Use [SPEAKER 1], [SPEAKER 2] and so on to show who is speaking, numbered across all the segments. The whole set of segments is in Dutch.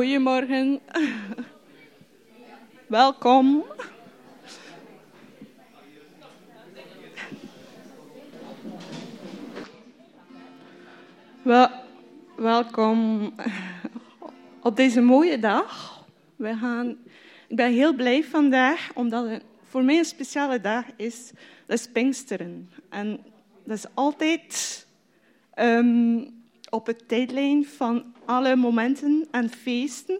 [SPEAKER 1] Goedemorgen. Welkom. Wel, welkom op deze mooie dag. We gaan, ik ben heel blij vandaag, omdat het voor mij een speciale dag is. Dat is Pinksteren. En dat is altijd um, op het tijdlijn van alle momenten en feesten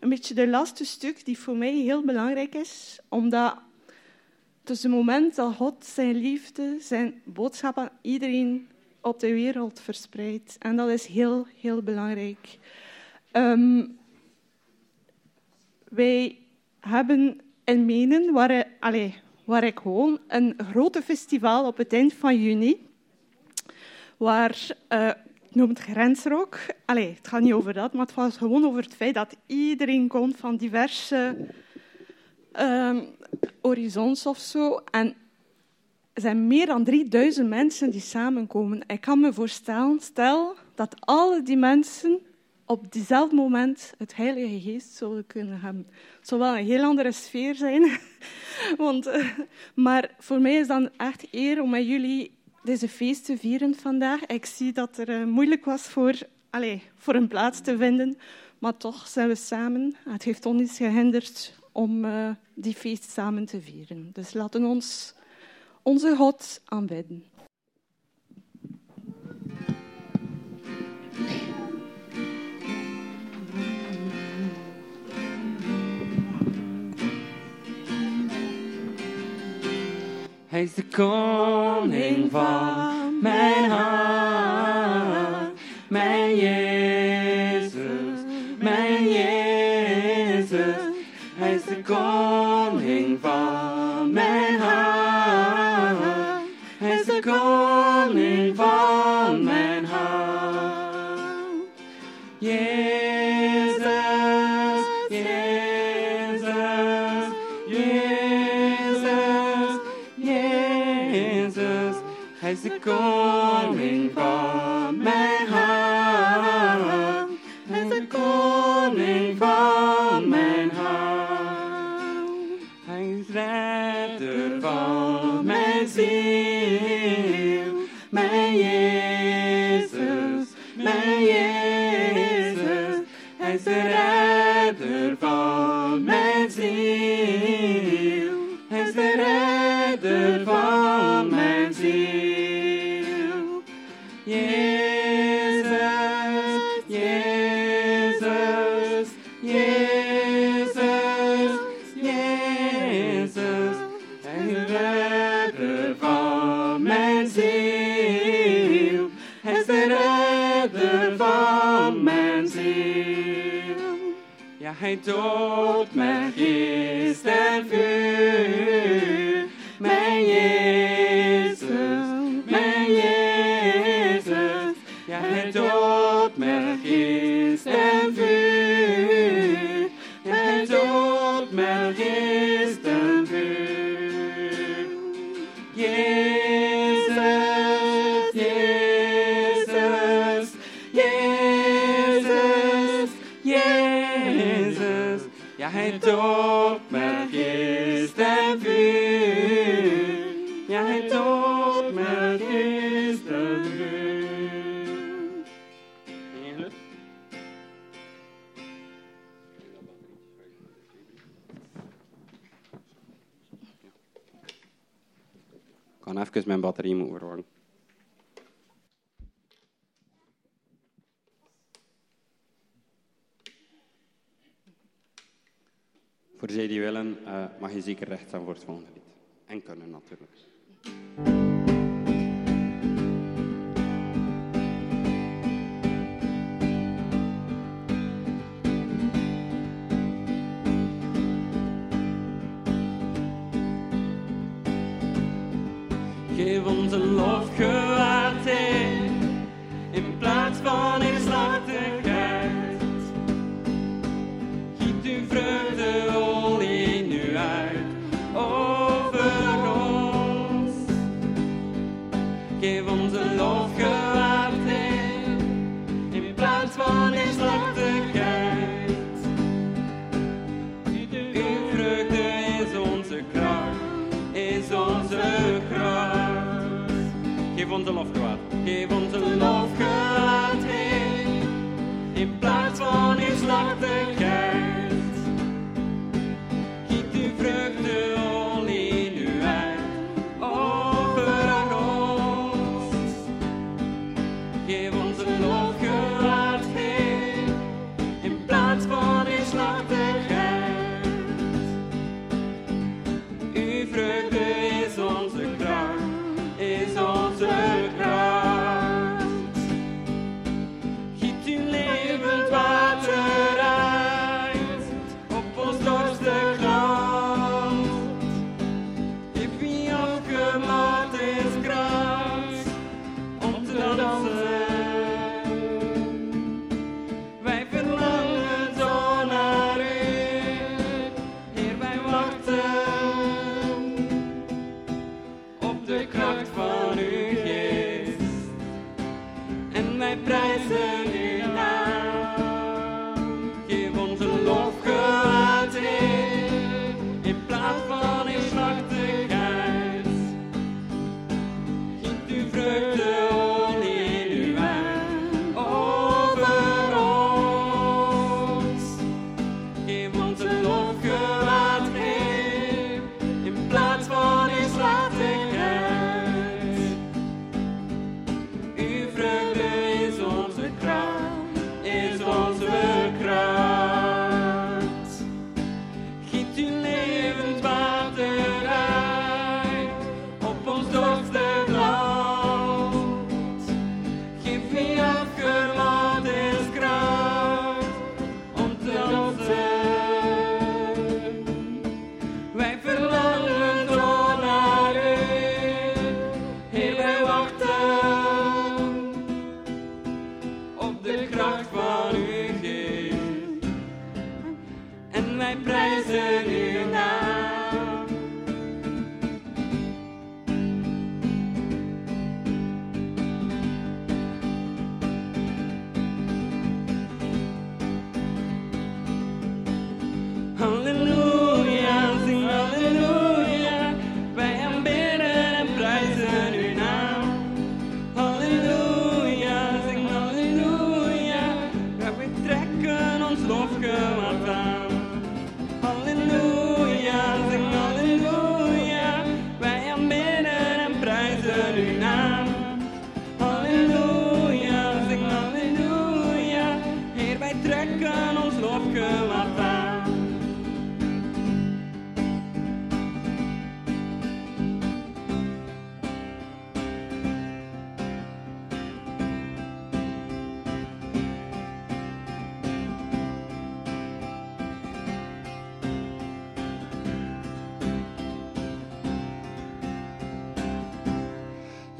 [SPEAKER 1] een beetje de laatste stuk die voor mij heel belangrijk is, omdat het is het moment dat God zijn liefde, zijn boodschap aan iedereen op de wereld verspreidt. En dat is heel, heel belangrijk. Um, wij hebben in Menen, waar, allez, waar ik woon, een grote festival op het eind van juni, waar uh, noem het grensrook. Allee, het gaat niet over dat, maar het was gewoon over het feit dat iedereen komt van diverse um, horizons of zo. En er zijn meer dan 3000 mensen die samenkomen. Ik kan me voorstellen, stel dat alle die mensen op diezelfde moment het Heilige Geest zouden kunnen hebben. Het zou wel een heel andere sfeer zijn. Want, uh, maar voor mij is dan echt eer om met jullie deze feest te vieren vandaag. Ik zie dat er uh, moeilijk was voor, allez, voor een plaats te vinden, maar toch zijn we samen. Het heeft ons niet gehinderd om uh, die feest samen te vieren. Dus laten ons onze God aanbidden.
[SPEAKER 2] Hij is de koning van mijn hart, kan even mijn batterij moeten. Voor zij die willen, uh, mag je zeker recht staan voor het volgende. En kunnen natuurlijk. give unto the Lord.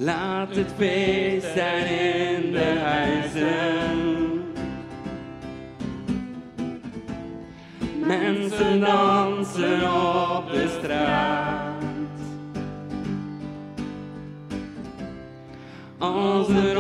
[SPEAKER 2] Laat het feest zijn in de huizen. Mensen dansen op de straat. Als er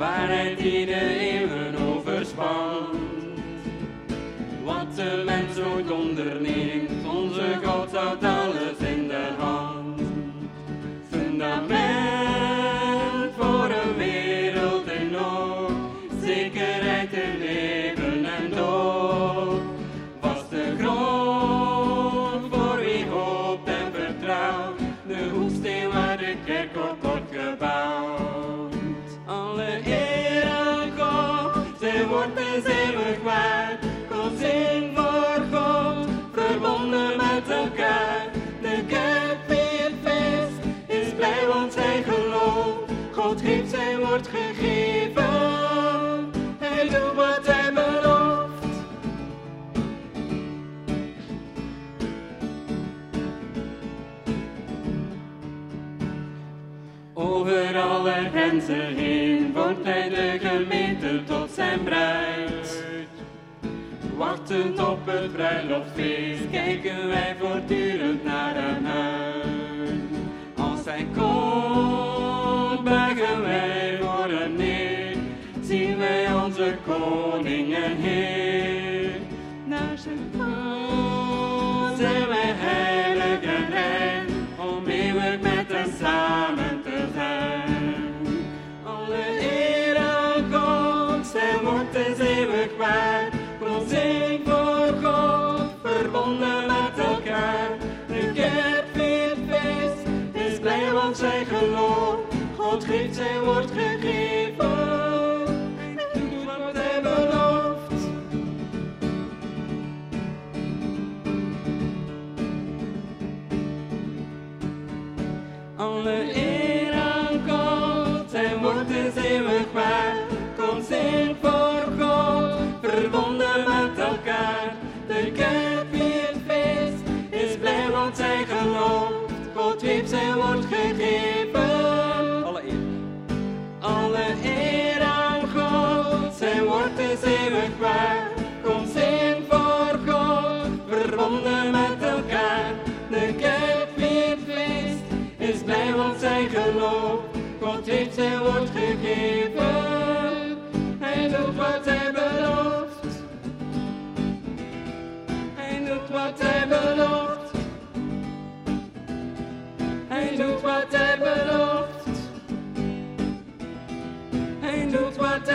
[SPEAKER 2] vanity heen wordt hij de gemeente tot zijn bruid. Wachtend op het bruiloftfeest, kijken wij voortdurend naar hem uit. Als hij komt, buigen wij voor hem neer, zien wij onze koningen heen. heer.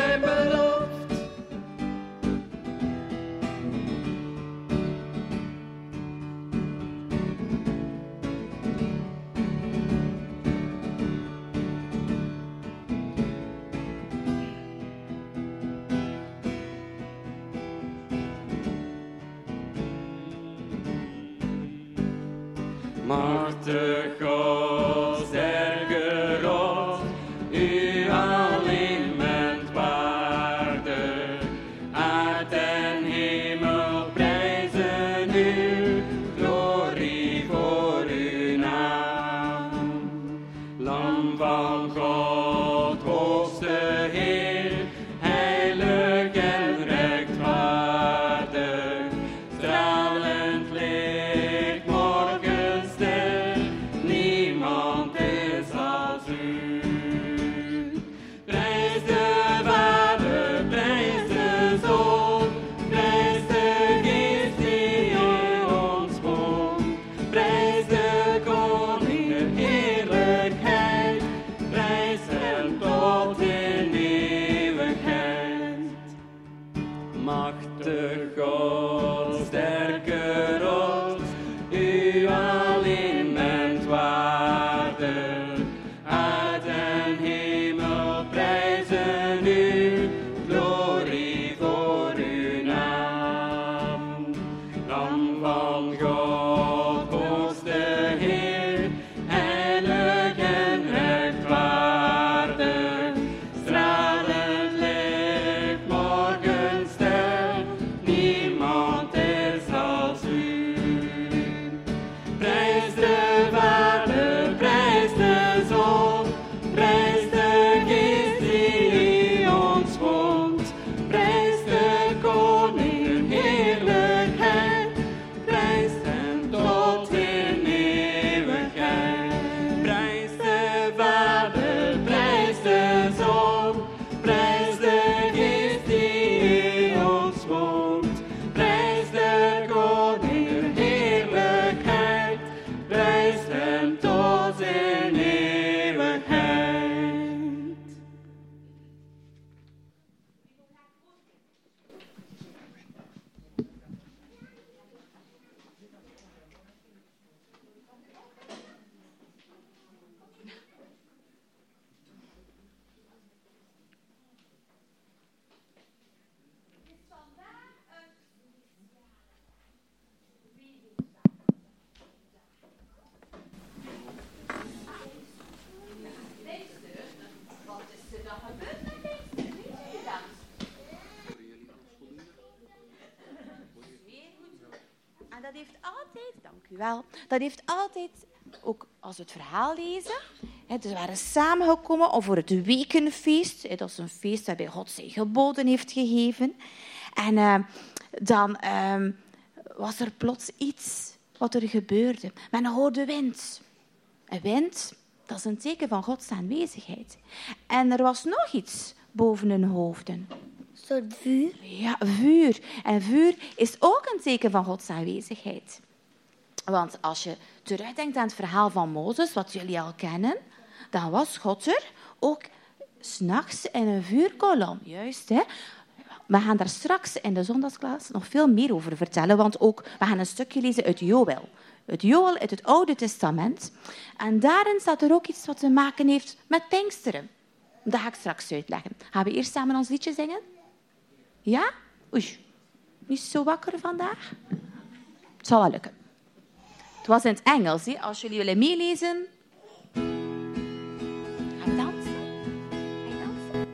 [SPEAKER 2] I belong. here. U
[SPEAKER 3] wel. Dat heeft altijd, ook als we het verhaal lezen, hè, dus we waren samengekomen om voor het wekenfeest. Hè, dat is een feest waarbij God zijn geboden heeft gegeven. En eh, dan ehm, was er plots iets wat er gebeurde. Men hoorde wind. Een wind, dat is een teken van Gods aanwezigheid. En er was nog iets boven hun hoofden.
[SPEAKER 4] Een soort vuur.
[SPEAKER 3] Ja, vuur. En vuur is ook een teken van Gods aanwezigheid. Want als je terugdenkt aan het verhaal van Mozes, wat jullie al kennen, dan was God er ook s'nachts in een vuurkolom. Juist, hè? We gaan daar straks in de zondagsklas nog veel meer over vertellen, want ook, we gaan een stukje lezen uit Joel. Het Joel uit het Oude Testament. En daarin staat er ook iets wat te maken heeft met Pinksteren. Dat ga ik straks uitleggen. Gaan we eerst samen ons liedje zingen? Ja? Oei, niet zo wakker vandaag? Het zal wel lukken. Het was in het Engels. Hè? Als jullie willen meelezen. Gaan we dansen? Ga je dansen?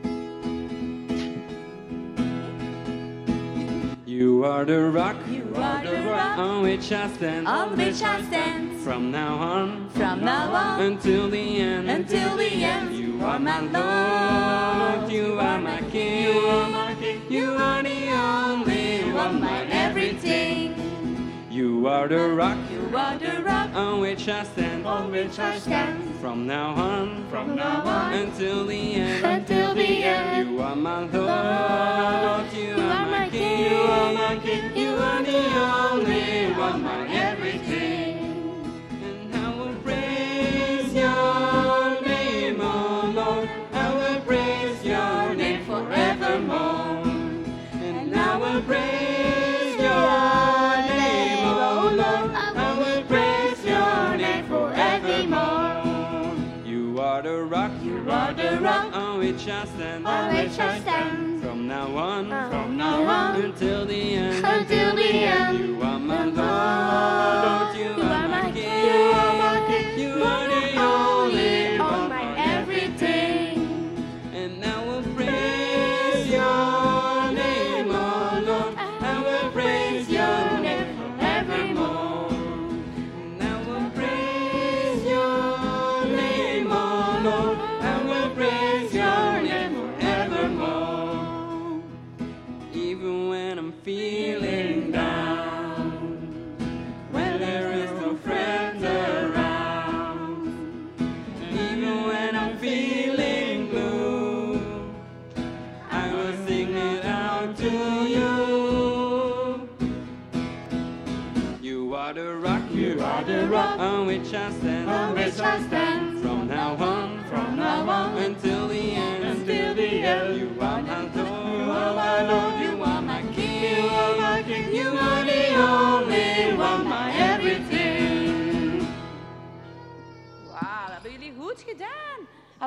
[SPEAKER 2] You are the rock,
[SPEAKER 3] You are the rock
[SPEAKER 2] on which I stand,
[SPEAKER 3] on which I stand.
[SPEAKER 2] from now on,
[SPEAKER 3] From now on
[SPEAKER 2] until the end,
[SPEAKER 3] until the end.
[SPEAKER 2] You are my Lord, you are my King, you are my King, you are the only one, my everything. You are the rock,
[SPEAKER 3] You are the rock
[SPEAKER 2] on which I stand,
[SPEAKER 4] On which I stand.
[SPEAKER 2] from now on,
[SPEAKER 4] From now on.
[SPEAKER 2] until the end,
[SPEAKER 4] Until the end.
[SPEAKER 2] You are my Lord, you, are, my King, you are my King, you are the only one, my everything. Which I stand,
[SPEAKER 4] On which I stand.
[SPEAKER 2] from now on,
[SPEAKER 4] From now on.
[SPEAKER 2] until the end,
[SPEAKER 4] Until the end.
[SPEAKER 2] You are my Lord,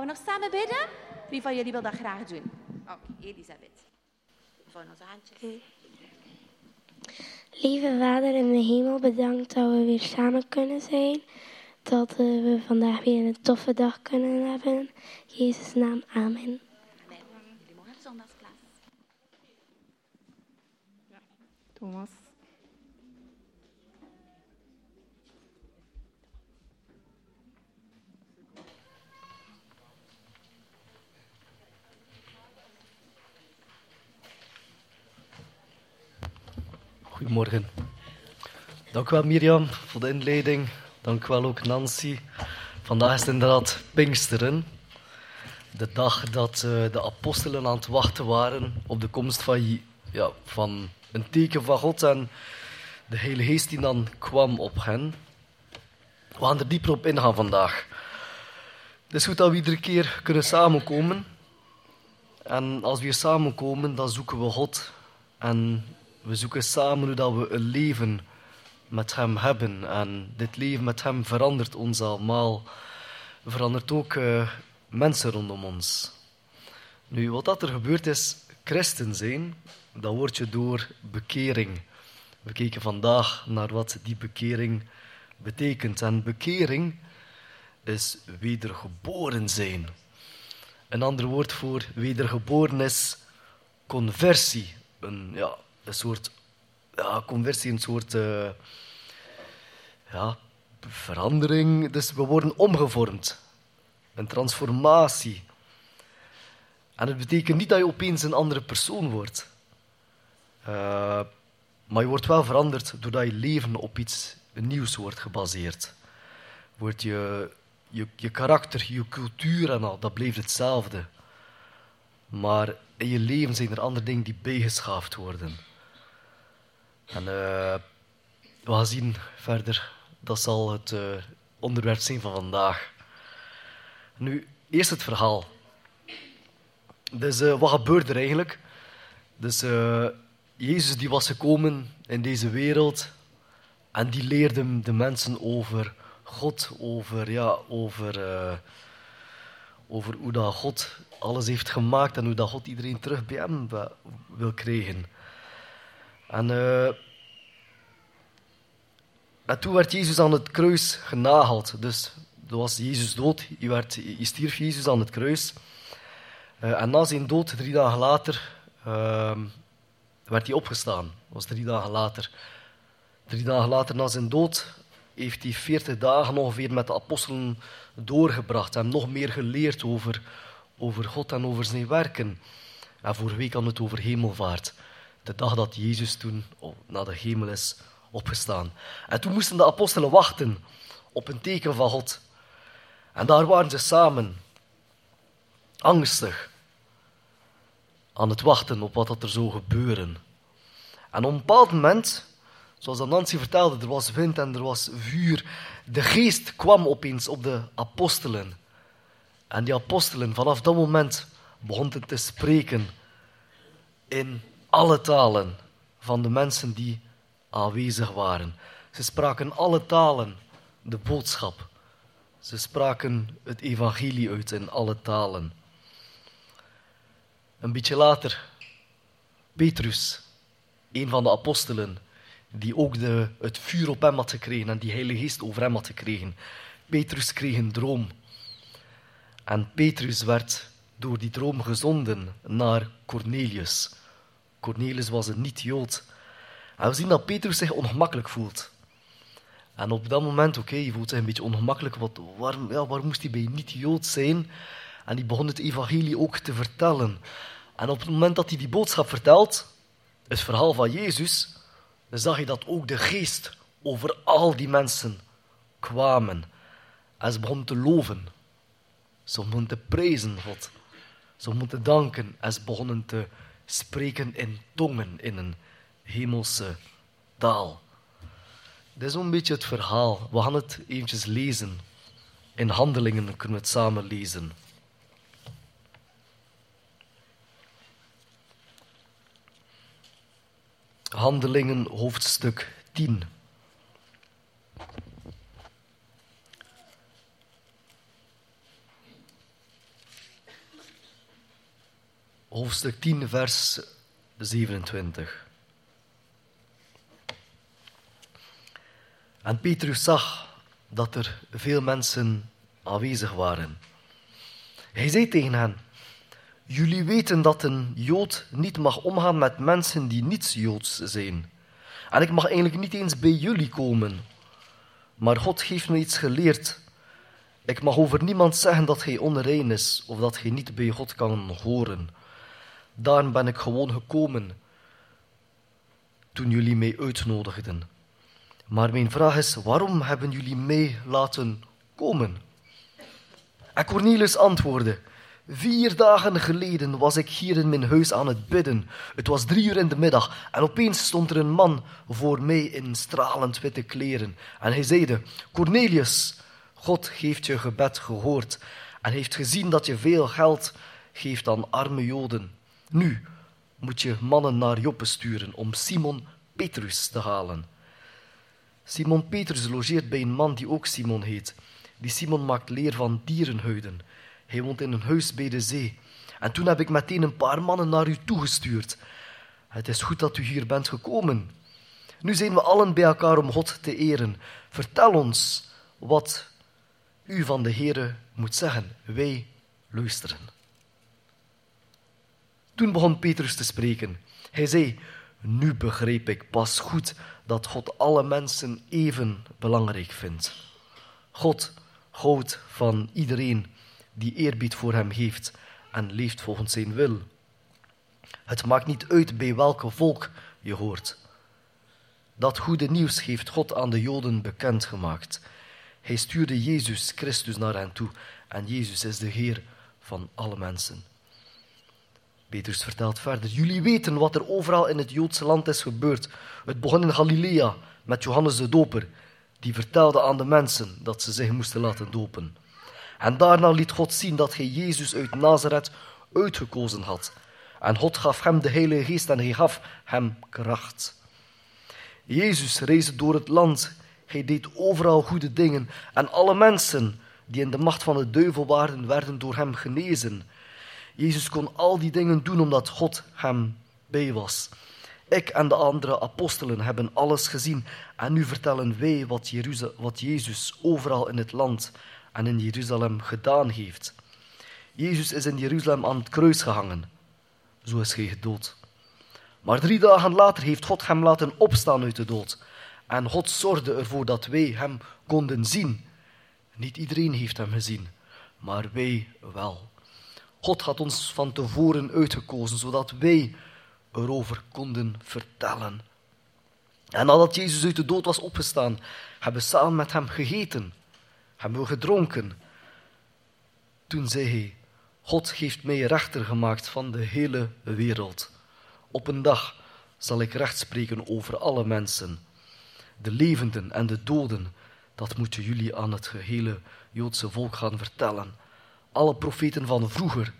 [SPEAKER 3] we nog samen bidden? Wie van jullie wil dat graag doen? Oké, Elisabeth. Van onze handjes.
[SPEAKER 4] Lieve Vader in de hemel, bedankt dat we weer samen kunnen zijn. Dat eh, we vandaag weer een toffe dag kunnen hebben. In Jezus' naam, amen.
[SPEAKER 3] Amen. Jullie mogen.
[SPEAKER 1] Thomas.
[SPEAKER 5] Goedemorgen. Dank wel Mirjam voor de inleiding. Dank wel ook Nancy. Vandaag is het inderdaad Pinksteren. De dag dat eh, de apostelen aan het wachten waren op de komst van, ja, van een teken van God en de Heilige Geest die dan kwam op hen. We gaan er dieper op ingaan vandaag. Het is goed dat we iedere keer kunnen samenkomen. En als we hier samenkomen, dan zoeken we God. En we zoeken samen hoe dat we een leven met Hem hebben. En dit leven met Hem verandert ons allemaal. Verandert ook eh, mensen rondom ons. Nu, wat dat er gebeurt is, christen zijn, dat word je door bekering. We kijken vandaag naar wat die bekering betekent. En bekering is wedergeboren zijn. Een ander woord voor wedergeboren is conversie. Een, ja, een soort ja, conversie, een soort eh, ja, verandering. Dus we worden omgevormd. Een transformatie. En het betekent niet dat je opeens een andere persoon wordt. Uh, maar je wordt wel veranderd doordat je leven op iets nieuws wordt gebaseerd. Wordt je, je, je karakter, je cultuur en al, dat blijft hetzelfde. Maar in je leven zijn er andere dingen die bijgeschaafd worden. En uh, we gaan zien verder, dat zal het uh, onderwerp zijn van vandaag. Nu, eerst het verhaal. Dus uh, wat gebeurde er eigenlijk? Dus Jezus die was gekomen in deze wereld en die leerde de mensen over God, over, ja, over, over hoe dat God alles heeft gemaakt en hoe dat God iedereen terug bij hem wil krijgen. En, en toen werd Jezus aan het kruis genageld. Dus toen was Jezus dood, je, werd, je stierf Jezus aan het kruis. Uh, en na zijn dood, drie dagen later, uh, werd hij opgestaan. Dat was drie dagen later. Drie dagen later na zijn dood heeft hij veertig dagen ongeveer met de apostelen doorgebracht. En nog meer geleerd over, over God en over zijn werken. En vorige week we het over hemelvaart. De dag dat Jezus toen naar de hemel is opgestaan. En toen moesten de apostelen wachten op een teken van God. En daar waren ze samen, angstig, aan het wachten op wat er zou gebeuren. En op een bepaald moment, zoals Nancy vertelde, er was wind en er was vuur. De geest kwam opeens op de apostelen. En die apostelen, vanaf dat moment, begonnen te spreken in alle talen van de mensen die aanwezig waren. Ze spraken alle talen de boodschap. Ze spraken het evangelie uit in alle talen. Een beetje later, Petrus, een van de apostelen, die ook de, het vuur op hem had gekregen en die Heilige Geest over hem had gekregen. Petrus kreeg een droom. En Petrus werd door die droom gezonden naar Cornelius. Cornelius was een niet-Jood. En we zien dat Petrus zich ongemakkelijk voelt. En op dat moment, oké, okay, hij voelt zich een beetje ongemakkelijk. Wat, waarom moest hij bij niet-Jood zijn? En hij begon het evangelie ook te vertellen. En op het moment dat hij die boodschap vertelt, het verhaal van Jezus, dan zag je dat ook de geest over al die mensen kwamen. En ze begonnen te loven. Ze begonnen te prijzen God. Ze begonnen te danken en ze begonnen te spreken in tongen in een hemelse taal. Dit is een beetje het verhaal. We gaan het eventjes lezen. In handelingen kunnen we het samen lezen. Handelingen hoofdstuk 10. Hoofdstuk 10, vers 27. En Petrus zag dat er veel mensen aanwezig waren. Hij zei tegen hen: Jullie weten dat een Jood niet mag omgaan met mensen die niets Joods zijn. En ik mag eigenlijk niet eens bij jullie komen. Maar God heeft me iets geleerd. Ik mag over niemand zeggen dat hij onrein is of dat hij niet bij God kan horen. Daarom ben ik gewoon gekomen toen jullie mij uitnodigden. Maar mijn vraag is, waarom hebben jullie mij laten komen? En Cornelius antwoordde, vier dagen geleden was ik hier in mijn huis aan het bidden. Het was drie uur in de middag en opeens stond er een man voor mij in stralend witte kleren. En hij zeide, Cornelius, God heeft je gebed gehoord en heeft gezien dat je veel geld geeft aan arme Joden. Nu moet je mannen naar Joppe sturen om Simon Petrus te halen. Simon Petrus logeert bij een man die ook Simon heet. Die Simon maakt leer van dierenhuiden. Hij woont in een huis bij de zee. En toen heb ik meteen een paar mannen naar u toegestuurd. Het is goed dat u hier bent gekomen. Nu zijn we allen bij elkaar om God te eren. Vertel ons wat u van de Heere moet zeggen. Wij luisteren. Toen begon Petrus te spreken. Hij zei: Nu begreep ik pas goed dat God alle mensen even belangrijk vindt. God houdt van iedereen die eerbied voor hem heeft en leeft volgens zijn wil. Het maakt niet uit bij welke volk je hoort. Dat goede nieuws heeft God aan de Joden bekendgemaakt. Hij stuurde Jezus Christus naar hen toe en Jezus is de Heer van alle mensen. Petrus vertelt verder: Jullie weten wat er overal in het Joodse land is gebeurd. Het begon in Galilea met Johannes de Doper, die vertelde aan de mensen dat ze zich moesten laten dopen. En daarna liet God zien dat hij Jezus uit Nazareth uitgekozen had. En God gaf hem de Heilige Geest en hij gaf hem kracht. Jezus reisde door het land. Hij deed overal goede dingen. En alle mensen die in de macht van de duivel waren, werden door hem genezen. Jezus kon al die dingen doen omdat God hem bij was. Ik en de andere apostelen hebben alles gezien en nu vertellen wij wat, wat Jezus overal in het land en in Jeruzalem gedaan heeft. Jezus is in Jeruzalem aan het kruis gehangen. Zo is hij gedood. Maar drie dagen later heeft God hem laten opstaan uit de dood. En God zorgde ervoor dat wij hem konden zien. Niet iedereen heeft hem gezien, maar wij wel. God had ons van tevoren uitgekozen, zodat wij erover konden vertellen. En nadat Jezus uit de dood was opgestaan, hebben we samen met hem gegeten, hebben we gedronken. Toen zei hij, God heeft mij rechter gemaakt van de hele wereld. Op een dag zal ik recht spreken over alle mensen, de levenden en de doden. Dat moeten jullie aan het gehele Joodse volk gaan vertellen. Alle profeten van vroeger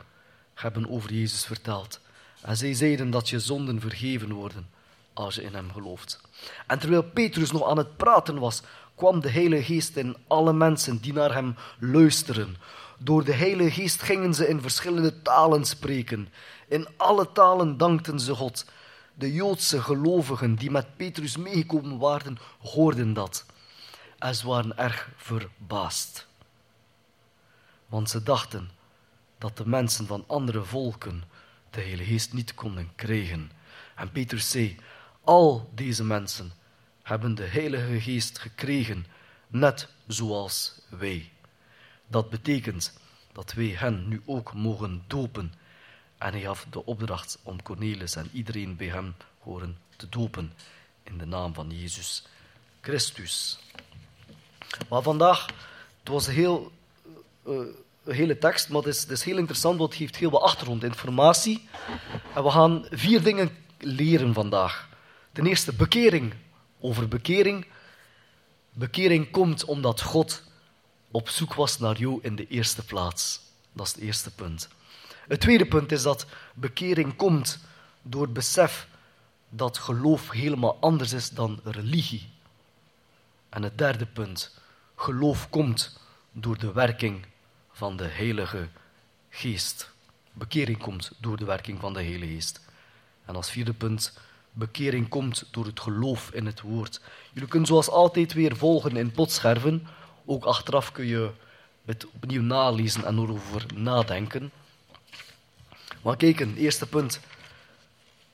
[SPEAKER 5] hebben over Jezus verteld. En zij zeiden dat je zonden vergeven worden als je in hem gelooft. En terwijl Petrus nog aan het praten was, kwam de Heilige Geest in alle mensen die naar hem luisteren. Door de Heilige Geest gingen ze in verschillende talen spreken. In alle talen dankten ze God. De Joodse gelovigen die met Petrus meegekomen waren, hoorden dat. En ze waren erg verbaasd. Want ze dachten dat de mensen van andere volken de Heilige Geest niet konden krijgen. En Petrus zei, al deze mensen hebben de Heilige Geest gekregen, net zoals wij. Dat betekent dat wij hen nu ook mogen dopen. En hij gaf de opdracht om Cornelis en iedereen bij hem horen te dopen in de naam van Jezus Christus. Maar vandaag, het was heel, uh, hele tekst, maar het is, het is heel interessant, want het geeft heel wat achtergrondinformatie. En we gaan vier dingen leren vandaag. Ten eerste bekering. Over bekering. Bekering komt omdat God op zoek was naar jou in de eerste plaats. Dat is het eerste punt. Het tweede punt is dat bekering komt door het besef dat geloof helemaal anders is dan religie. En het derde punt, geloof komt door de werking van de Heilige Geest. Bekering komt door de werking van de Heilige Geest. En als vierde punt, bekering komt door het geloof in het woord. Jullie kunnen zoals altijd weer volgen in potscherven. Ook achteraf kun je het opnieuw nalezen en erover nadenken. Maar kijk, een eerste punt.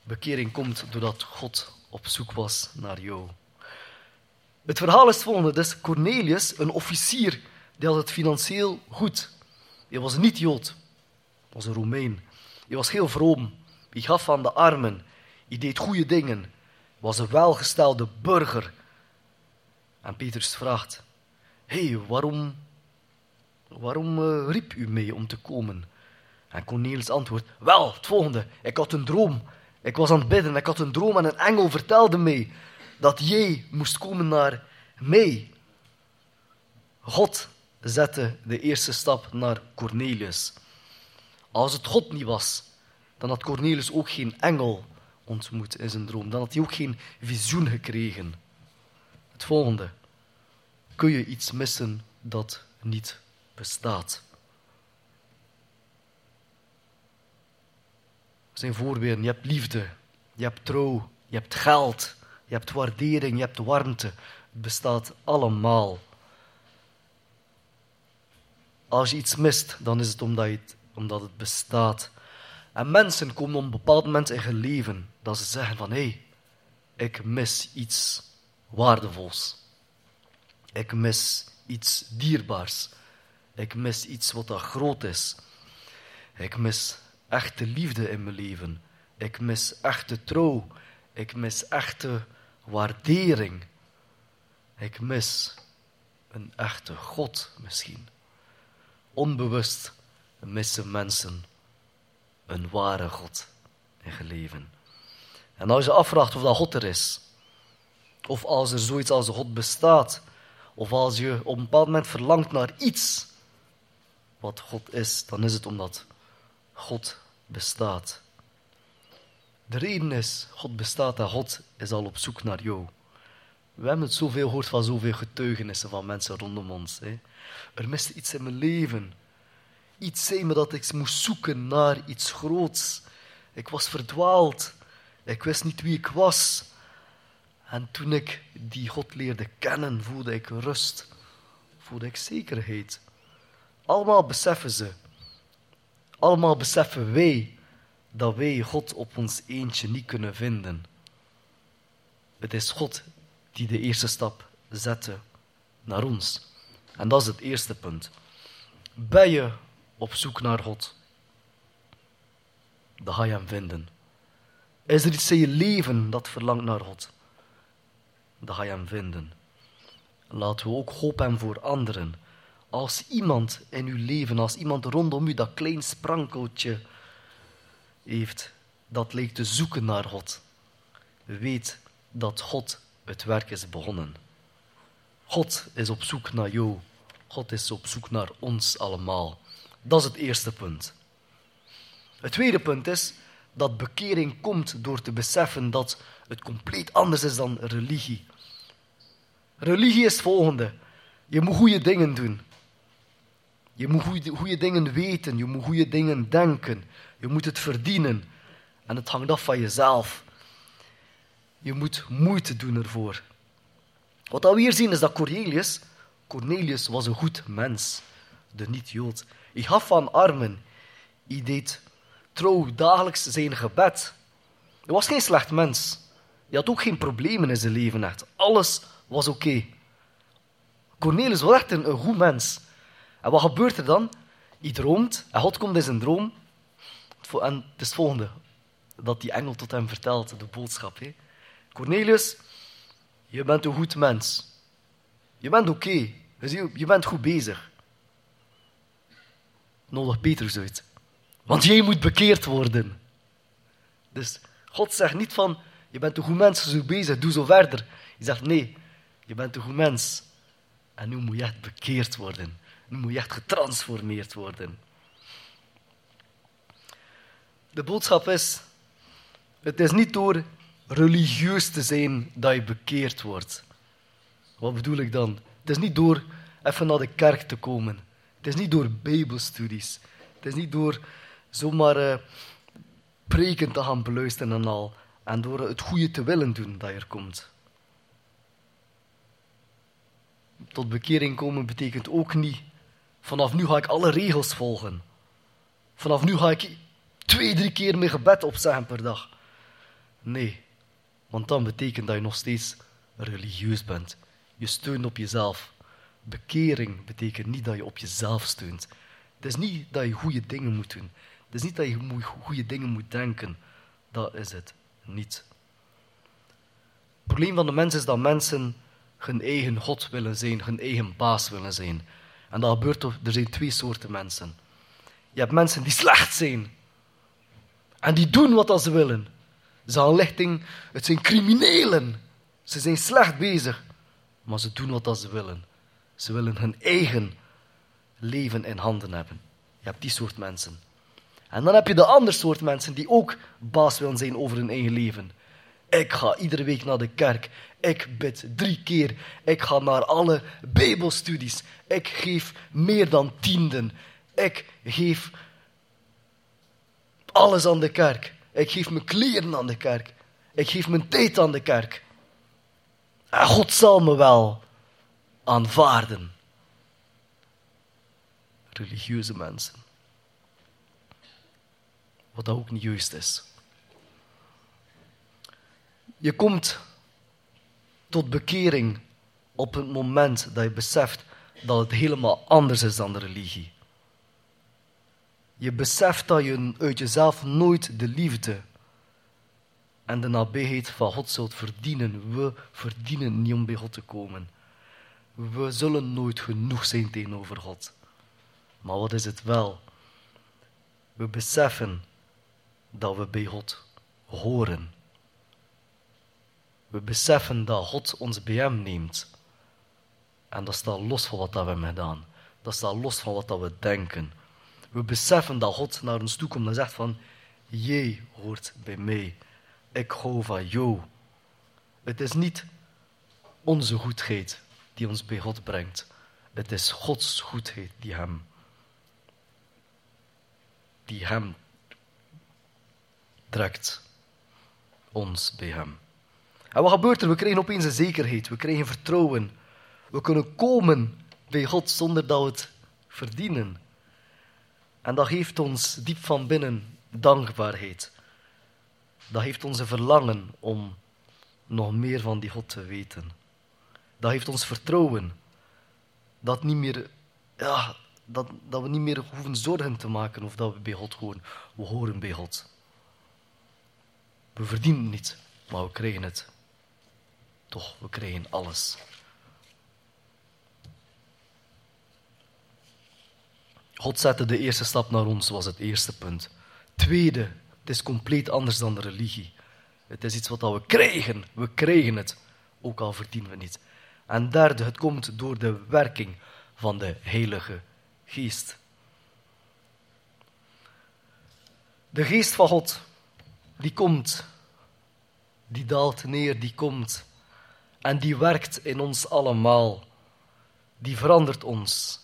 [SPEAKER 5] Bekering komt doordat God op zoek was naar jou. Het verhaal is het volgende. Dus Cornelius, een officier, die had het financieel goed. Hij was niet Jood, hij was een Romein. Hij was heel vroom. Hij gaf aan de armen. Hij deed goede dingen. Hij was een welgestelde burger. En Petrus vraagt: Hé, hey, waarom, waarom uh, riep u mee om te komen? En Cornelis antwoordt: Wel, het volgende. Ik had een droom. Ik was aan het bidden. Ik had een droom en een engel vertelde mij dat jij moest komen naar mij. God zette de eerste stap naar Cornelius. Als het God niet was, dan had Cornelius ook geen engel ontmoet in zijn droom. Dan had hij ook geen visioen gekregen. Het volgende. Kun je iets missen dat niet bestaat? Er zijn voorbeelden. Je hebt liefde, je hebt trouw, je hebt geld, je hebt waardering, je hebt warmte. Het bestaat allemaal. Als je iets mist, dan is het omdat, het, omdat het bestaat. En mensen komen op een bepaald moment in hun leven dat ze zeggen van hé, hey, ik mis iets waardevols. Ik mis iets dierbaars. Ik mis iets wat groot is. Ik mis echte liefde in mijn leven. Ik mis echte trouw. Ik mis echte waardering. Ik mis een echte God misschien. Onbewust missen mensen een ware God in hun leven. En als je afvraagt of dat God er is, of als er zoiets als God bestaat, of als je op een bepaald moment verlangt naar iets wat God is, dan is het omdat God bestaat. De reden is, God bestaat en God is al op zoek naar jou. We hebben het zoveel gehoord van zoveel getuigenissen van mensen rondom ons. Hè. Er miste iets in mijn leven. Iets zei me dat ik moest zoeken naar iets groots. Ik was verdwaald. Ik wist niet wie ik was. En toen ik die God leerde kennen, voelde ik rust. Voelde ik zekerheid. Allemaal beseffen ze. Allemaal beseffen wij dat wij God op ons eentje niet kunnen vinden. Het is God die de eerste stap zette naar ons. En dat is het eerste punt. Ben je op zoek naar God? Dan ga je hem vinden. Is er iets in je leven dat verlangt naar God? Dan ga je hem vinden. Laten we ook hoop hebben voor anderen. Als iemand in uw leven, als iemand rondom u dat klein sprankeltje heeft, dat leek te zoeken naar God, weet dat God het werk is begonnen. God is op zoek naar jou. God is op zoek naar ons allemaal. Dat is het eerste punt. Het tweede punt is dat bekering komt door te beseffen dat het compleet anders is dan religie. Religie is het volgende. Je moet goede dingen doen. Je moet goede, dingen weten. Je moet goede dingen denken. Je moet het verdienen. En het hangt af van jezelf. Je moet moeite doen ervoor. Wat we hier zien is dat Cornelius, Cornelius was een goed mens, de niet-Jood. Hij gaf van armen. Hij deed trouw dagelijks zijn gebed. Hij was geen slecht mens. Hij had ook geen problemen in zijn leven echt. Alles was oké. Cornelius was echt een, goed mens. En wat gebeurt er dan? Hij droomt en God komt in zijn droom. En het is het volgende dat die engel tot hem vertelt, de boodschap. Hè. Cornelius, je bent een goed mens. Je bent oké. Je bent goed bezig. Nodig Petrus uit. Want jij moet bekeerd worden. Dus God zegt niet van, je bent een goed mens, zo bezig, doe zo verder. Hij zegt, nee, je bent een goed mens. En nu moet je echt bekeerd worden. Nu moet je echt getransformeerd worden. De boodschap is, het is niet door religieus te zijn dat je bekeerd wordt. Wat bedoel ik dan? Het is niet door even naar de kerk te komen. Het is niet door bijbelstudies. Het is niet door zomaar uh, preken te gaan beluisteren en al. En door het goede te willen doen dat je er komt. Tot bekering komen betekent ook niet, vanaf nu ga ik alle regels volgen. Vanaf nu ga ik twee, drie keer mijn gebed opzeggen per dag. Nee, want dan betekent dat je nog steeds religieus bent. Je steunt op jezelf. Bekering betekent niet dat je op jezelf steunt. Het is niet dat je goede dingen moet doen. Het is niet dat je goede dingen moet denken. Dat is het niet. Het probleem van de mens is dat mensen hun eigen God willen zijn, hun eigen baas willen zijn. En dat gebeurt er zijn twee soorten mensen. Je hebt mensen die slecht zijn. En die doen wat ze willen. Ze gaan lichting, het zijn criminelen. Ze zijn slecht bezig. Maar ze doen wat ze willen. Ze willen hun eigen leven in handen hebben. Je hebt die soort mensen. En dan heb je de andere soort mensen die ook baas willen zijn over hun eigen leven. Ik ga iedere week naar de kerk. Ik bid drie keer. Ik ga naar alle Bijbelstudies. Ik geef meer dan tienden. Ik geef alles aan de kerk. Ik geef mijn kleren aan de kerk. Ik geef mijn tijd aan de kerk. En God zal me wel aanvaarden. Religieuze mensen. Wat ook niet juist is. Je komt tot bekering op het moment dat je beseft dat het helemaal anders is dan de religie. Je beseft dat je uit jezelf nooit de liefde en de nabijheid van God zult verdienen. We verdienen niet om bij God te komen. We zullen nooit genoeg zijn tegenover God. Maar wat is het wel? We beseffen dat we bij God horen. We beseffen dat God ons bij hem neemt. En dat staat los van wat we hebben gedaan. Dat staat los van wat we denken. We beseffen dat God naar ons toe komt en zegt van, jij hoort bij mij. Ik hou van jou. Het is niet onze goedheid die ons bij God brengt. Het is Gods goedheid die hem, die hem trekt. Ons bij hem. En wat gebeurt er? We krijgen opeens een zekerheid. We krijgen vertrouwen. We kunnen komen bij God zonder dat we het verdienen. En dat geeft ons diep van binnen dankbaarheid. Dat heeft onze verlangen om nog meer van die God te weten. Dat heeft ons vertrouwen. Dat, niet meer, ja, dat, dat we niet meer hoeven zorgen te maken of dat we bij God horen. We horen bij God. We verdienen het niet, maar we krijgen het. Toch, we krijgen alles. God zette de eerste stap naar ons, was het eerste punt. Tweede, het is compleet anders dan de religie. Het is iets wat we krijgen. We krijgen het, ook al verdienen we het niet. En derde, het komt door de werking van de Heilige Geest. De Geest van God, die komt, die daalt neer, die komt en die werkt in ons allemaal. Die verandert ons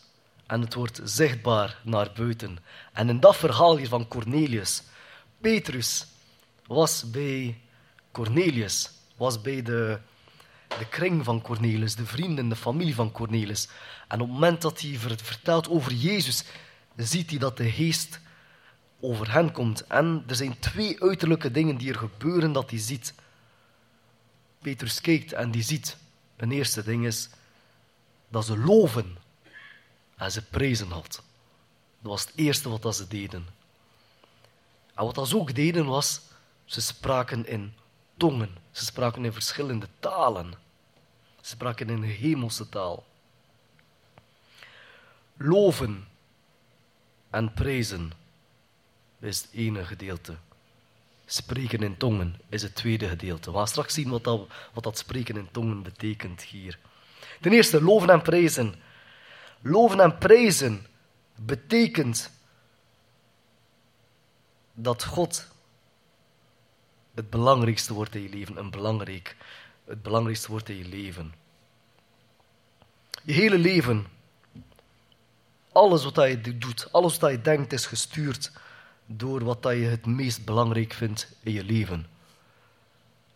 [SPEAKER 5] en het wordt zichtbaar naar buiten. En in dat verhaal hier van Cornelius, Petrus was bij Cornelius, was bij de, de kring van Cornelius, de vrienden, de familie van Cornelius. En op het moment dat hij vertelt over Jezus, ziet hij dat de geest over hen komt. En er zijn twee uiterlijke dingen die er gebeuren dat hij ziet. Petrus kijkt en die ziet, een eerste ding is dat ze loven en ze prezen had. Dat was het eerste wat ze deden. En wat ze ook deden was, ze spraken in tongen. Ze spraken in verschillende talen. Ze spraken in de hemelse taal. Loven en prezen is het ene gedeelte. Spreken in tongen is het tweede gedeelte. We gaan straks zien wat dat, wat dat spreken in tongen betekent hier. Ten eerste, loven en prezen. Loven en prijzen betekent dat God het belangrijkste wordt in je leven. Een belangrijk, het belangrijkste wordt in je leven. Je hele leven, alles wat je doet, alles wat je denkt, is gestuurd door wat je het meest belangrijk vindt in je leven.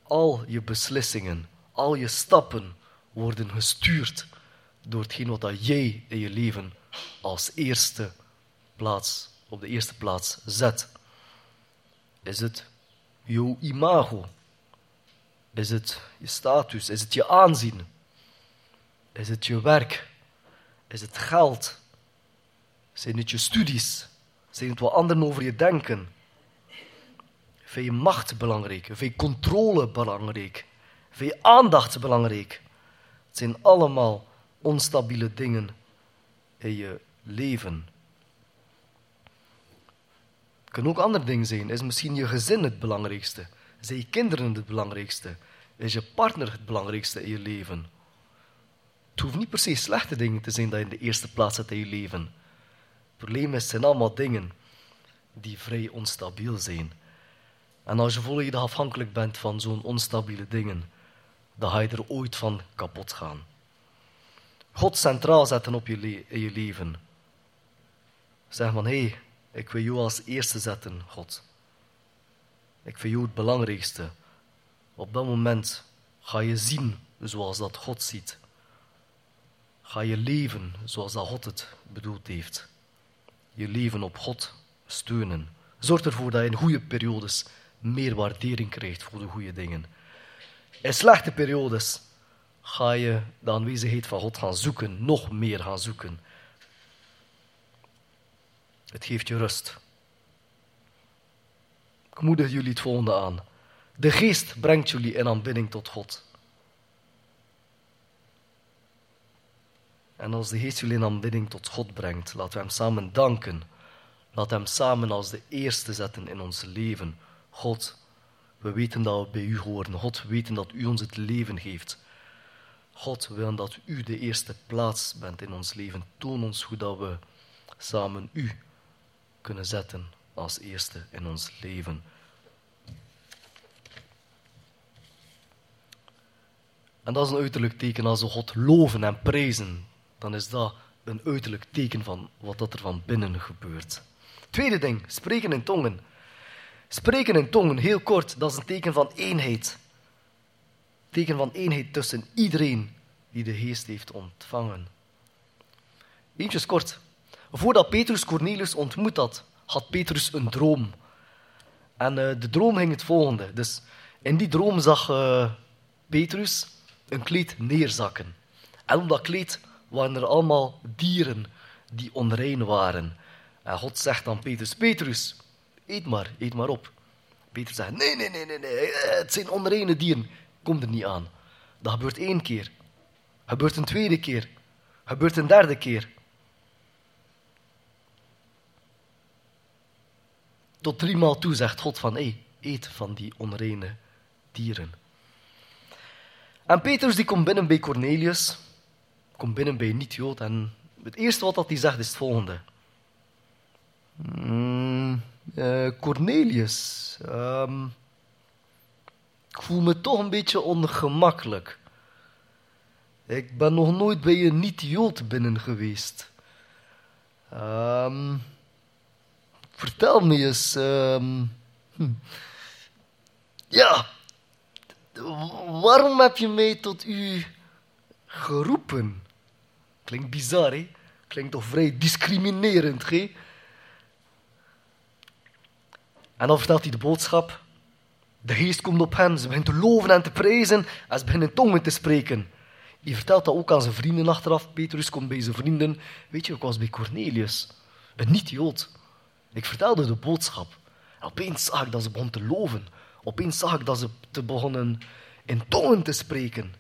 [SPEAKER 5] Al je beslissingen, al je stappen worden gestuurd door hetgeen wat dat jij in je leven als eerste plaats, op de eerste plaats zet. Is het jouw imago? Is het je status? Is het je aanzien? Is het je werk? Is het geld? Zijn het je studies? Zijn het wat anderen over je denken? Vind je macht belangrijk? Vind je controle belangrijk? Vind je aandacht belangrijk? Het zijn allemaal onstabiele dingen in je leven. Het kunnen ook andere dingen zijn. Is misschien je gezin het belangrijkste? Zijn je kinderen het belangrijkste? Is je partner het belangrijkste in je leven? Het hoeft niet per se slechte dingen te zijn dat je in de eerste plaats zet in je leven. Het probleem zijn allemaal dingen die vrij onstabiel zijn. En als je volledig afhankelijk bent van zo'n onstabiele dingen, dan ga je er ooit van kapot gaan. God centraal zetten op je, je leven. Zeg van, hé, hey, ik wil jou als eerste zetten, God. Ik vind jou het belangrijkste. Op dat moment ga je zien zoals dat God ziet. Ga je leven zoals dat God het bedoeld heeft. Je leven op God steunen. Zorg ervoor dat je in goede periodes meer waardering krijgt voor de goede dingen. In slechte periodes ga je de aanwezigheid van God gaan zoeken, nog meer gaan zoeken. Het geeft je rust. Ik moedig jullie het volgende aan. De geest brengt jullie in aanbidding tot God. En als de geest jullie in aanbidding tot God brengt, laten we hem samen danken. We hem samen als de eerste zetten in ons leven. God, we weten dat we bij u horen. God, we weten dat u ons het leven geeft. God, willen dat u de eerste plaats bent in ons leven. Toon ons hoe dat we samen u kunnen zetten als eerste in ons leven. En dat is een uiterlijk teken als we God loven en prijzen. Dan is dat een uiterlijk teken van wat dat er van binnen gebeurt. Tweede ding, spreken in tongen. Spreken in tongen, heel kort, dat is een teken van eenheid. Teken van eenheid tussen iedereen die de geest heeft ontvangen. Eentjes kort. Voordat Petrus Cornelius ontmoet had, had Petrus een droom. En uh, de droom ging het volgende. Dus in die droom zag uh, Petrus een kleed neerzakken. En op dat kleed waren er allemaal dieren die onrein waren. En God zegt dan Petrus, Petrus, eet maar, eet maar op. Petrus zegt, nee, nee, nee, nee, nee, het zijn onreine dieren. Kom er niet aan. Dat gebeurt één keer. Gebeurt een tweede keer. Gebeurt een derde keer. Tot driemaal toe zegt God van, hé, eet van die onreine dieren. En Petrus die komt binnen bij Cornelius, komt binnen bij niet-Jood en het eerste wat hij zegt is het volgende. Mm, uh, Cornelius, um, ik voel me toch een beetje ongemakkelijk. Ik ben nog nooit bij een niet-Jood binnen geweest. Um, vertel me eens. Um, hm. Ja, waarom heb je mij tot u geroepen? Klinkt bizar, hè? Klinkt toch vrij discriminerend, hè? En dan vertelt hij de boodschap. De geest komt op hem, ze begint te loven en te prijzen en ze beginnen tongen te spreken. Hij vertelt dat ook aan zijn vrienden achteraf. Petrus komt bij zijn vrienden. Weet je, ik was bij Cornelius, een niet-Jood. Ik vertelde de boodschap. En opeens zag ik dat ze begonnen te loven. Opeens zag ik dat ze te begonnen in tongen te spreken.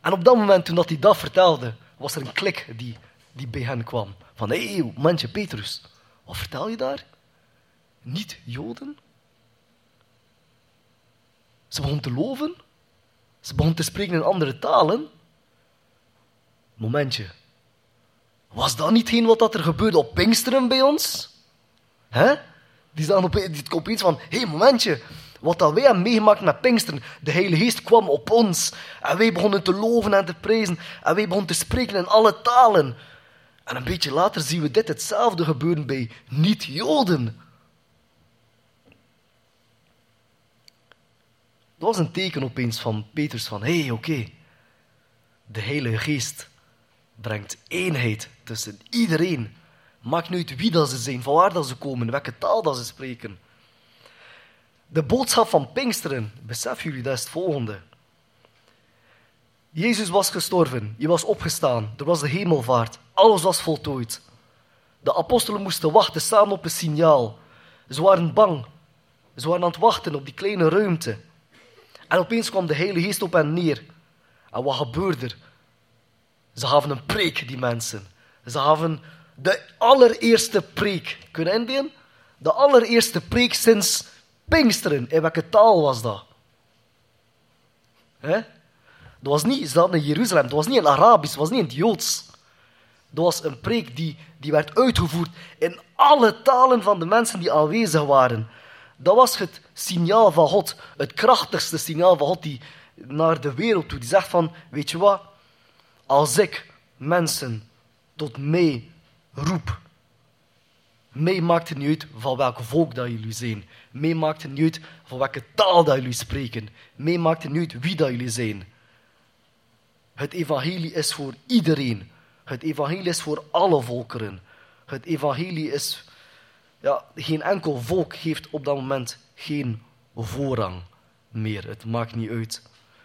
[SPEAKER 5] En op dat moment, toen dat hij dat vertelde, was er een klik die, die bij hen kwam. Van, hé, hey, Petrus, wat vertel je daar? Niet Joden? Ze begon te loven. Ze begon te spreken in andere talen. Momentje. Was dat niet heen wat dat er gebeurde op Pinksteren bij ons? Hè? Die staan op, die opeens van, hé, hey, momentje. Wat dat wij hebben meegemaakt met Pinksteren. De Heilige Geest kwam op ons. En wij begonnen te loven en te prijzen. En wij begonnen te spreken in alle talen. En een beetje later zien we dit hetzelfde gebeuren bij niet-Joden. Dat was een teken opeens van Petrus van, hé, hey, oké, de Heilige Geest brengt eenheid tussen iedereen. Maakt niet uit wie dat ze zijn, van waar dat ze komen, welke taal dat ze spreken. De boodschap van Pinksteren, besef jullie, dat is het volgende. Jezus was gestorven, hij was opgestaan, er was de hemelvaart, alles was voltooid. De apostelen moesten wachten, staan op een signaal. Ze waren bang, ze waren aan het wachten op die kleine ruimte. En opeens kwam de Heilige Geest op hen neer. En wat gebeurde er? Ze gaven een preek, die mensen. Ze gaven de allereerste preek. Kunnen je indien? De allereerste preek sinds Pinksteren. In welke taal was dat? He? Dat was niet, in Jeruzalem, dat was niet in Arabisch, dat was niet in het Joods. Dat was een preek die, die werd uitgevoerd in alle talen van de mensen die aanwezig waren. Dat was het signaal van God, het krachtigste signaal van God die naar de wereld toe. Die zegt van, weet je wat, als ik mensen tot mij roep, mij maakt het niet uit van welk volk dat jullie zijn. Mij maakt het niet uit van welke taal dat jullie spreken. Mij maakt het niet uit wie dat jullie zijn. Het evangelie is voor iedereen. Het evangelie is voor alle volkeren. Het evangelie is... Ja, geen enkel volk heeft op dat moment geen voorrang. meer. Het maakt niet uit.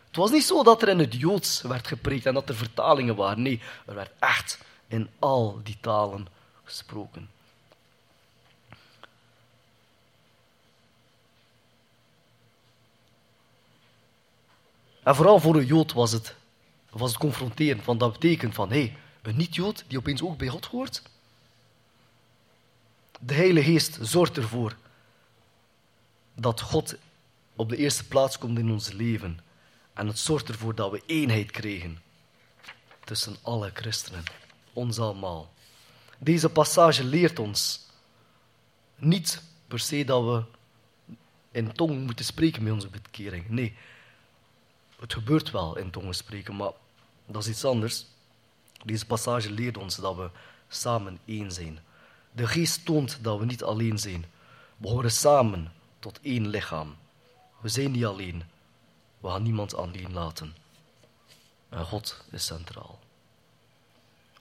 [SPEAKER 5] Het was niet zo dat er in het Joods werd gepreekt en dat er vertalingen waren. Nee, er werd echt in al die talen gesproken. En vooral voor een Jood was het, was het confronterend, want dat betekent van, hé, hey, een niet-Jood die opeens ook bij God hoort. De Heilige Geest zorgt ervoor dat God op de eerste plaats komt in ons leven. En het zorgt ervoor dat we eenheid krijgen tussen alle christenen, ons allemaal. Deze passage leert ons niet per se dat we in tong moeten spreken met onze bekering. Nee, het gebeurt wel in tongen spreken, maar dat is iets anders. Deze passage leert ons dat we samen één zijn. De geest toont dat we niet alleen zijn. We horen samen tot één lichaam. We zijn niet alleen. We gaan niemand alleen laten. En God is centraal.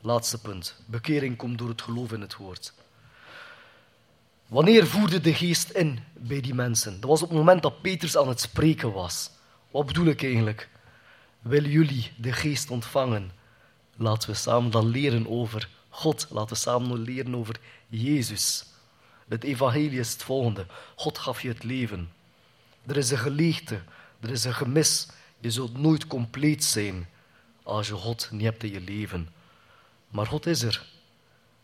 [SPEAKER 5] Laatste punt. Bekering komt door het geloof in het woord. Wanneer voerde de geest in bij die mensen? Dat was op het moment dat Petrus aan het spreken was. Wat bedoel ik eigenlijk? Willen jullie de geest ontvangen? Laten we samen dan leren over God. Laten we samen leren over Jezus. Het evangelie is het volgende. God gaf je het leven. Er is een geleegte, er is een gemis. Je zult nooit compleet zijn als je God niet hebt in je leven. Maar God is er.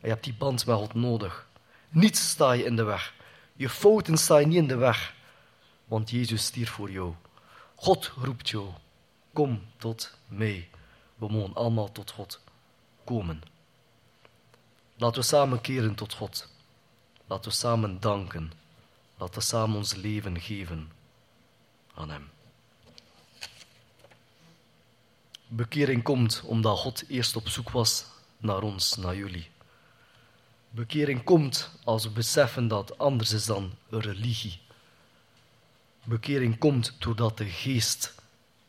[SPEAKER 5] Je hebt die band met God nodig. Niets sta je in de weg. Je fouten staan je niet in de weg. Want Jezus stierf voor jou. God roept jou. Kom tot mij. We mogen allemaal tot God komen. Laten we samen keren tot God. Laten we samen danken. Laten we samen ons leven geven aan Hem. Bekering komt omdat God eerst op zoek was naar ons, naar jullie. Bekering komt als we beseffen dat anders is dan een religie. Bekering komt doordat de geest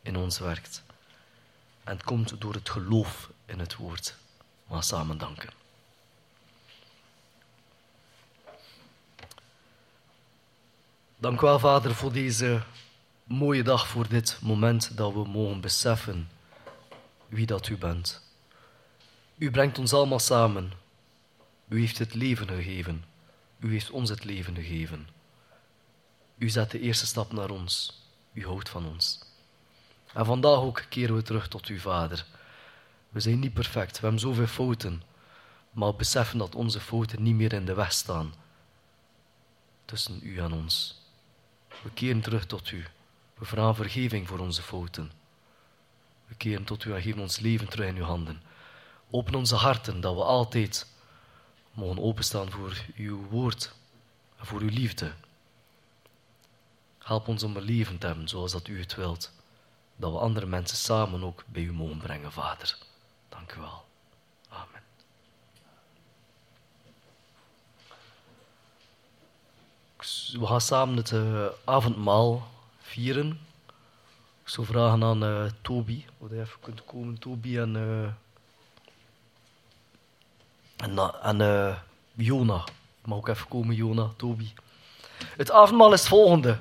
[SPEAKER 5] in ons werkt. En komt door het geloof in het woord. We samen danken. Dank u wel, Vader, voor deze mooie dag, voor dit moment dat we mogen beseffen wie dat u bent. U brengt ons allemaal samen. U heeft het leven gegeven. U heeft ons het leven gegeven. U zet de eerste stap naar ons. U houdt van ons. En vandaag ook keren we terug tot uw Vader. We zijn niet perfect, we hebben zoveel fouten, maar beseffen dat onze fouten niet meer in de weg staan tussen u en ons. We keren terug tot u. We vragen vergeving voor onze fouten. We keren tot u en geven ons leven terug in uw handen. Open onze harten dat we altijd mogen openstaan voor uw woord en voor uw liefde. Help ons om een leven te hebben zoals dat u het wilt. Dat we andere mensen samen ook bij u mogen brengen, Vader. Dank u wel. Amen. We gaan samen het uh, avondmaal vieren. Ik zou vragen aan uh, Toby, of hij even kunt komen, Toby en, uh, en, en Jona. Mag ook even komen, Jona, Toby. Het avondmaal is het volgende.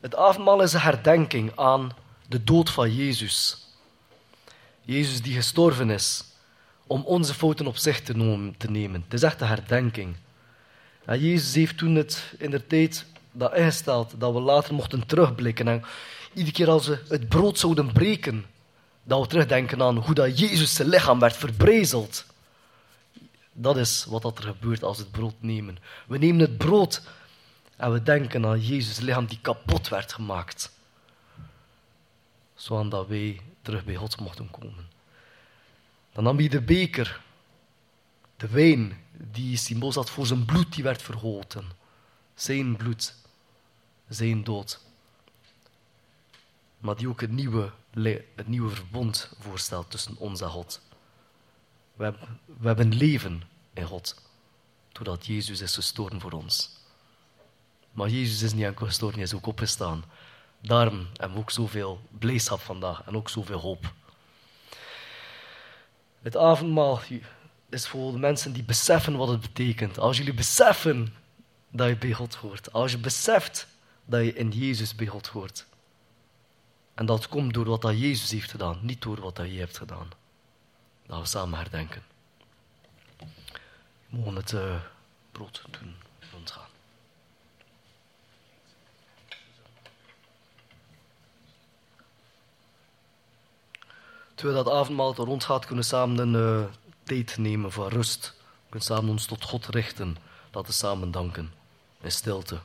[SPEAKER 5] Het avondmaal is een herdenking aan de dood van Jezus. Jezus die gestorven is om onze fouten op zich te nemen. Het is echt een herdenking. En Jezus heeft toen het in de tijd dat ingesteld dat we later mochten terugblikken. En iedere keer als we het brood zouden breken, dat we terugdenken aan hoe dat Jezus lichaam werd verbrezeld. Dat is wat er gebeurt als we het brood nemen. We nemen het brood en we denken aan Jezus' lichaam die kapot werd gemaakt. Zodat wij terug bij God mochten komen. Dan nam hij de beker, de wijn, die symbool zat voor zijn bloed die werd vergoten. Zijn bloed, zijn dood. Maar die ook het nieuwe, het nieuwe verbond voorstelt tussen ons en God. We hebben, we hebben leven in God, doordat Jezus is gestorven voor ons. Maar Jezus is niet enkel gestorven, hij is ook opgestaan. Daarom hebben we ook zoveel blijdschap vandaag en ook zoveel hoop. Het avondmaal is voor de mensen die beseffen wat het betekent. Als jullie beseffen dat je bij God hoort, als je beseft dat je in Jezus bij God hoort. En dat komt door wat dat Jezus heeft gedaan, niet door wat dat je hebt gedaan. Laten we samen herdenken. We mogen het uh, brood doen rondgaan. Terwijl dat avondmaal rondgaat, kunnen we samen een uh, tijd nemen van rust. We kunnen samen ons tot God richten. Laten we samen danken in stilte.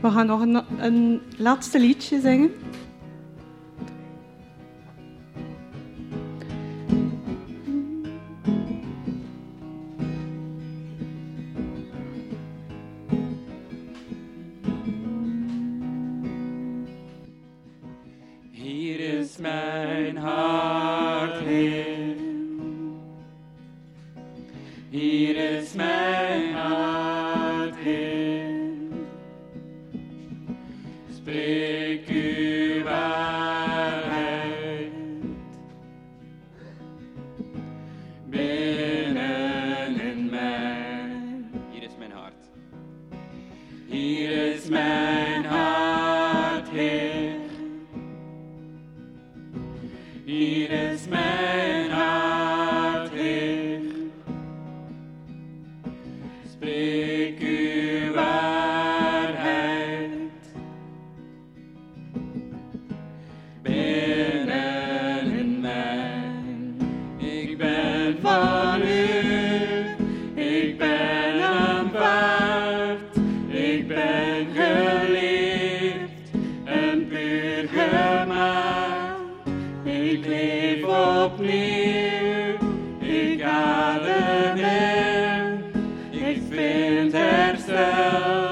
[SPEAKER 1] We gaan nog een, een laatste liedje zingen.
[SPEAKER 2] Ik leef opnieuw, ik adem in, ik vind herstel,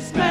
[SPEAKER 2] Christmas.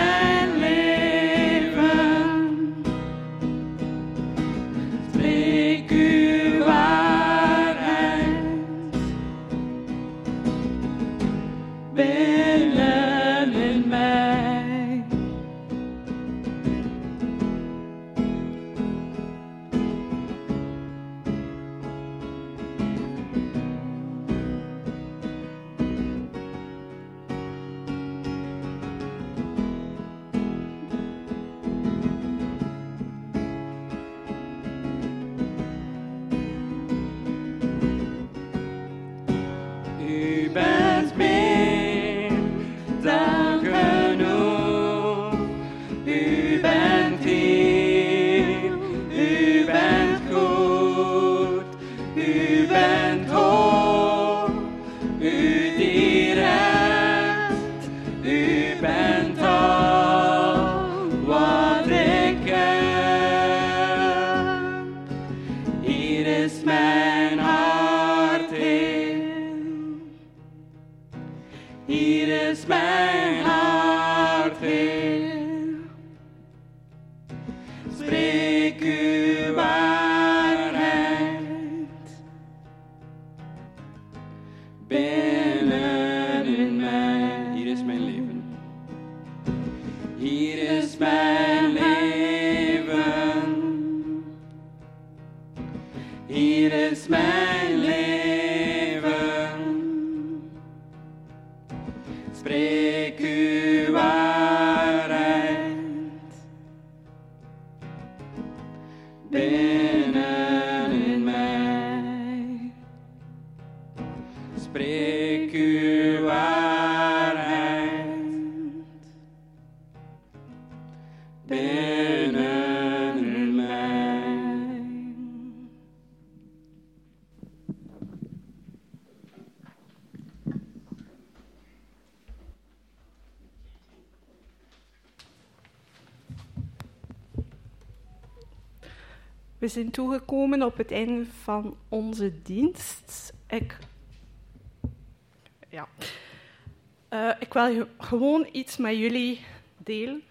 [SPEAKER 1] We zijn toegekomen op het einde van onze dienst. Ik, ja. Eh, ik wil ge- gewoon iets met jullie delen.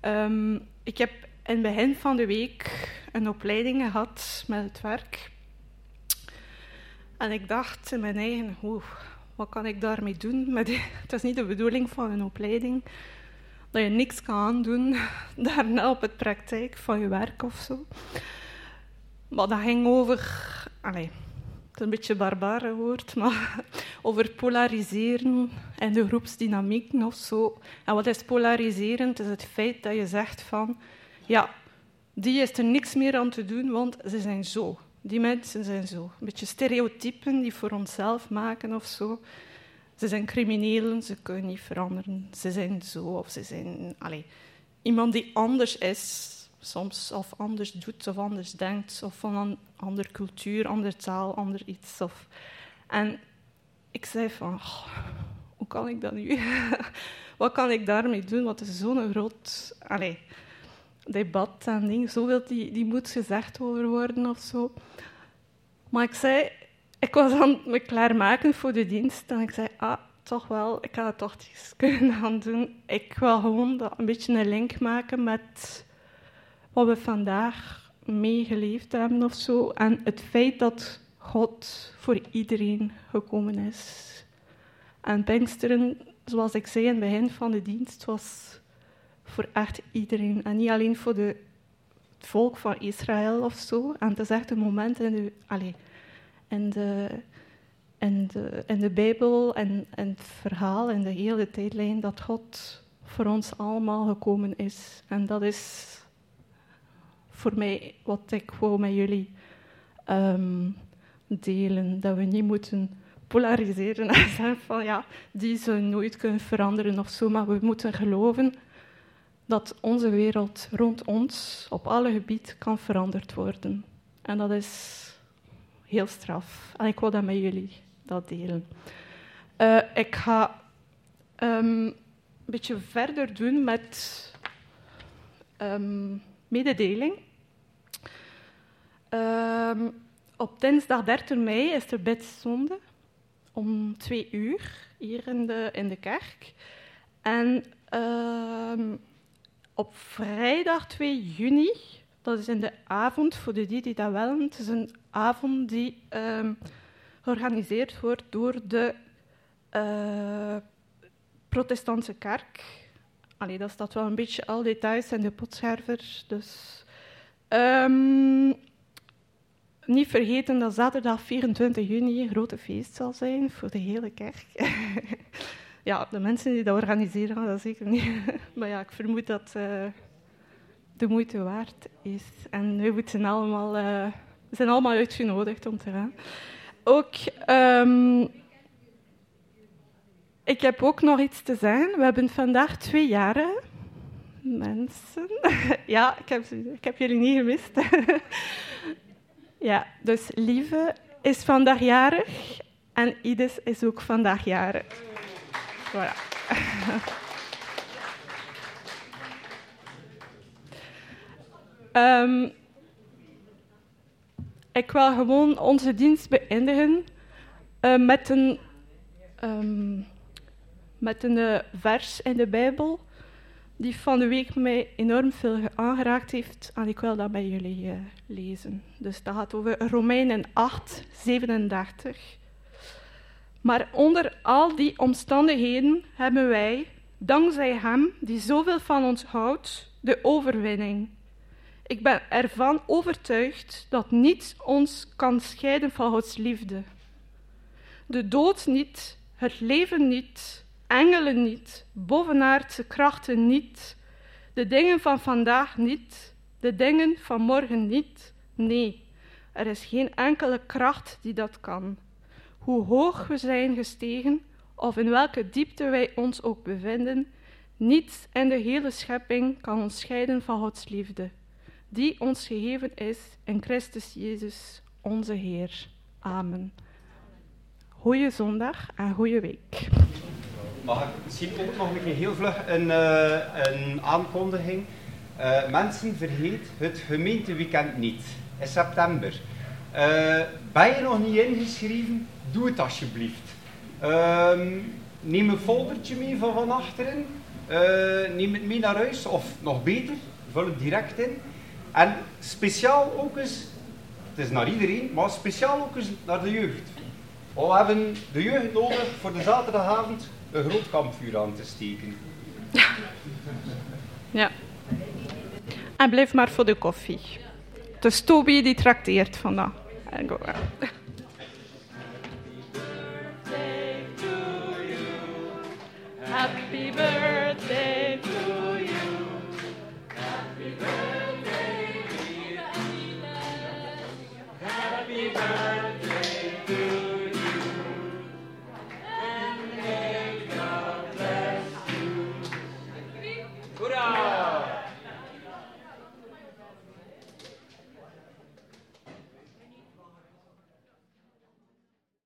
[SPEAKER 1] Ehm, ik heb in het begin van de week een opleiding gehad met het werk. En ik dacht in mijn eigen, oeh, wat kan ik daarmee doen? Die- het is niet de bedoeling van een opleiding dat je niks kan aandoen daarna op het praktijk van je werk of zo. Maar dat ging over, allee, het is een beetje barbare woord, maar over polariseren en de groepsdynamieken of zo. En wat is polariseren? Het is het feit dat je zegt van, ja, die is er niks meer aan te doen, want ze zijn zo. Die mensen zijn zo. Een beetje stereotypen die voor onszelf maken of zo. Ze zijn criminelen, ze kunnen niet veranderen. Ze zijn zo of ze zijn... Allee, iemand die anders is, soms of anders doet of anders denkt, of van een andere cultuur, andere taal, ander iets. Of... En ik zei van, "Oh, hoe kan ik dat nu? Wat kan ik daarmee doen? Het is zo'n groot allee, debat en ding. Zoveel die, die moet gezegd over worden of zo. Maar ik zei, ik was aan me klaarmaken voor de dienst en ik zei, ah, toch wel, ik ga het toch eens kunnen gaan doen. Ik wil gewoon dat een beetje een link maken met wat we vandaag meegeleefd hebben of zo. En het feit dat God voor iedereen gekomen is. En Pinksteren, zoals ik zei in het begin van de dienst, was voor echt iedereen. En niet alleen voor de, het volk van Israël of zo. En het is echt een moment in de, allee, in de, in de, in de Bijbel en, en het verhaal en de hele tijdlijn dat God voor ons allemaal gekomen is. En dat is voor mij wat ik wou met jullie ehm, delen. Dat we niet moeten polariseren en zeggen van ja, die zullen nooit kunnen veranderen of zo, maar we moeten geloven dat onze wereld rond ons op alle gebieden kan veranderd worden. En dat is heel straf. En ik wil dat met jullie dat delen. Eh, ik ga ehm, een beetje verder doen met ehm, mededeling. Ehm, op dinsdag 13 mei is er bidzonde om twee uur hier in de, in de kerk. En op vrijdag 2 juni, dat is in de avond, voor de die die dat willen, het is een avond die ehm, georganiseerd wordt door de eh, protestantse kerk. Allee, dat staat wel een beetje al details in de potscherver. Dus ehm, niet vergeten dat zaterdag 24 juni een grote feest zal zijn voor de hele kerk. ja, de mensen die dat organiseren, dat zeker niet. maar ja, ik vermoed dat eh de moeite waard is. En we moeten allemaal, eh, zijn allemaal uitgenodigd om te gaan. Ook, ehm, ik heb ook nog iets te zeggen. We hebben vandaag twee jaren. Mensen. ja, ik heb, ik heb jullie niet gemist. ja, dus Lieve is vandaag jarig en Ides is ook vandaag jarig. Voilà. Ehm, ik wil gewoon onze dienst beëindigen uh, met een, um, met een uh, vers in de Bijbel die van de week mij enorm veel aangeraakt heeft. En ik wil dat bij jullie uh, lezen. Dus dat gaat over Romeinen 8, 37. Maar onder al die omstandigheden hebben wij, dankzij Hem die zoveel van ons houdt, de overwinning. Ik ben ervan overtuigd dat niets ons kan scheiden van Gods liefde. De dood niet, het leven niet, engelen niet, bovenaardse krachten niet, de dingen van vandaag niet, de dingen van morgen niet. Nee, er is geen enkele kracht die dat kan. Hoe hoog we zijn gestegen, of in welke diepte wij ons ook bevinden, niets in de hele schepping kan ons scheiden van Gods liefde, die ons gegeven is in Christus Jezus, onze Heer. Amen. Goeie zondag en goeie week.
[SPEAKER 6] Mag ik misschien ook nog een keer heel vlug een, uh, een aankondiging? Uh, mensen, vergeet het gemeenteweekend niet. In september. Uh, ben je nog niet ingeschreven? Doe het alsjeblieft. Ehm, neem een foldertje mee van van achteren. neem het mee naar huis. Of nog beter, vul het direct in. En speciaal ook eens, het is naar iedereen, maar speciaal ook eens naar de jeugd. We hebben de jeugd nodig voor de zaterdagavond een groot kampvuur aan te steken.
[SPEAKER 1] Ja. En blijf maar voor de koffie. Dus Toby die trakteert vandaag. Happy birthday to you. Happy birthday. Birthday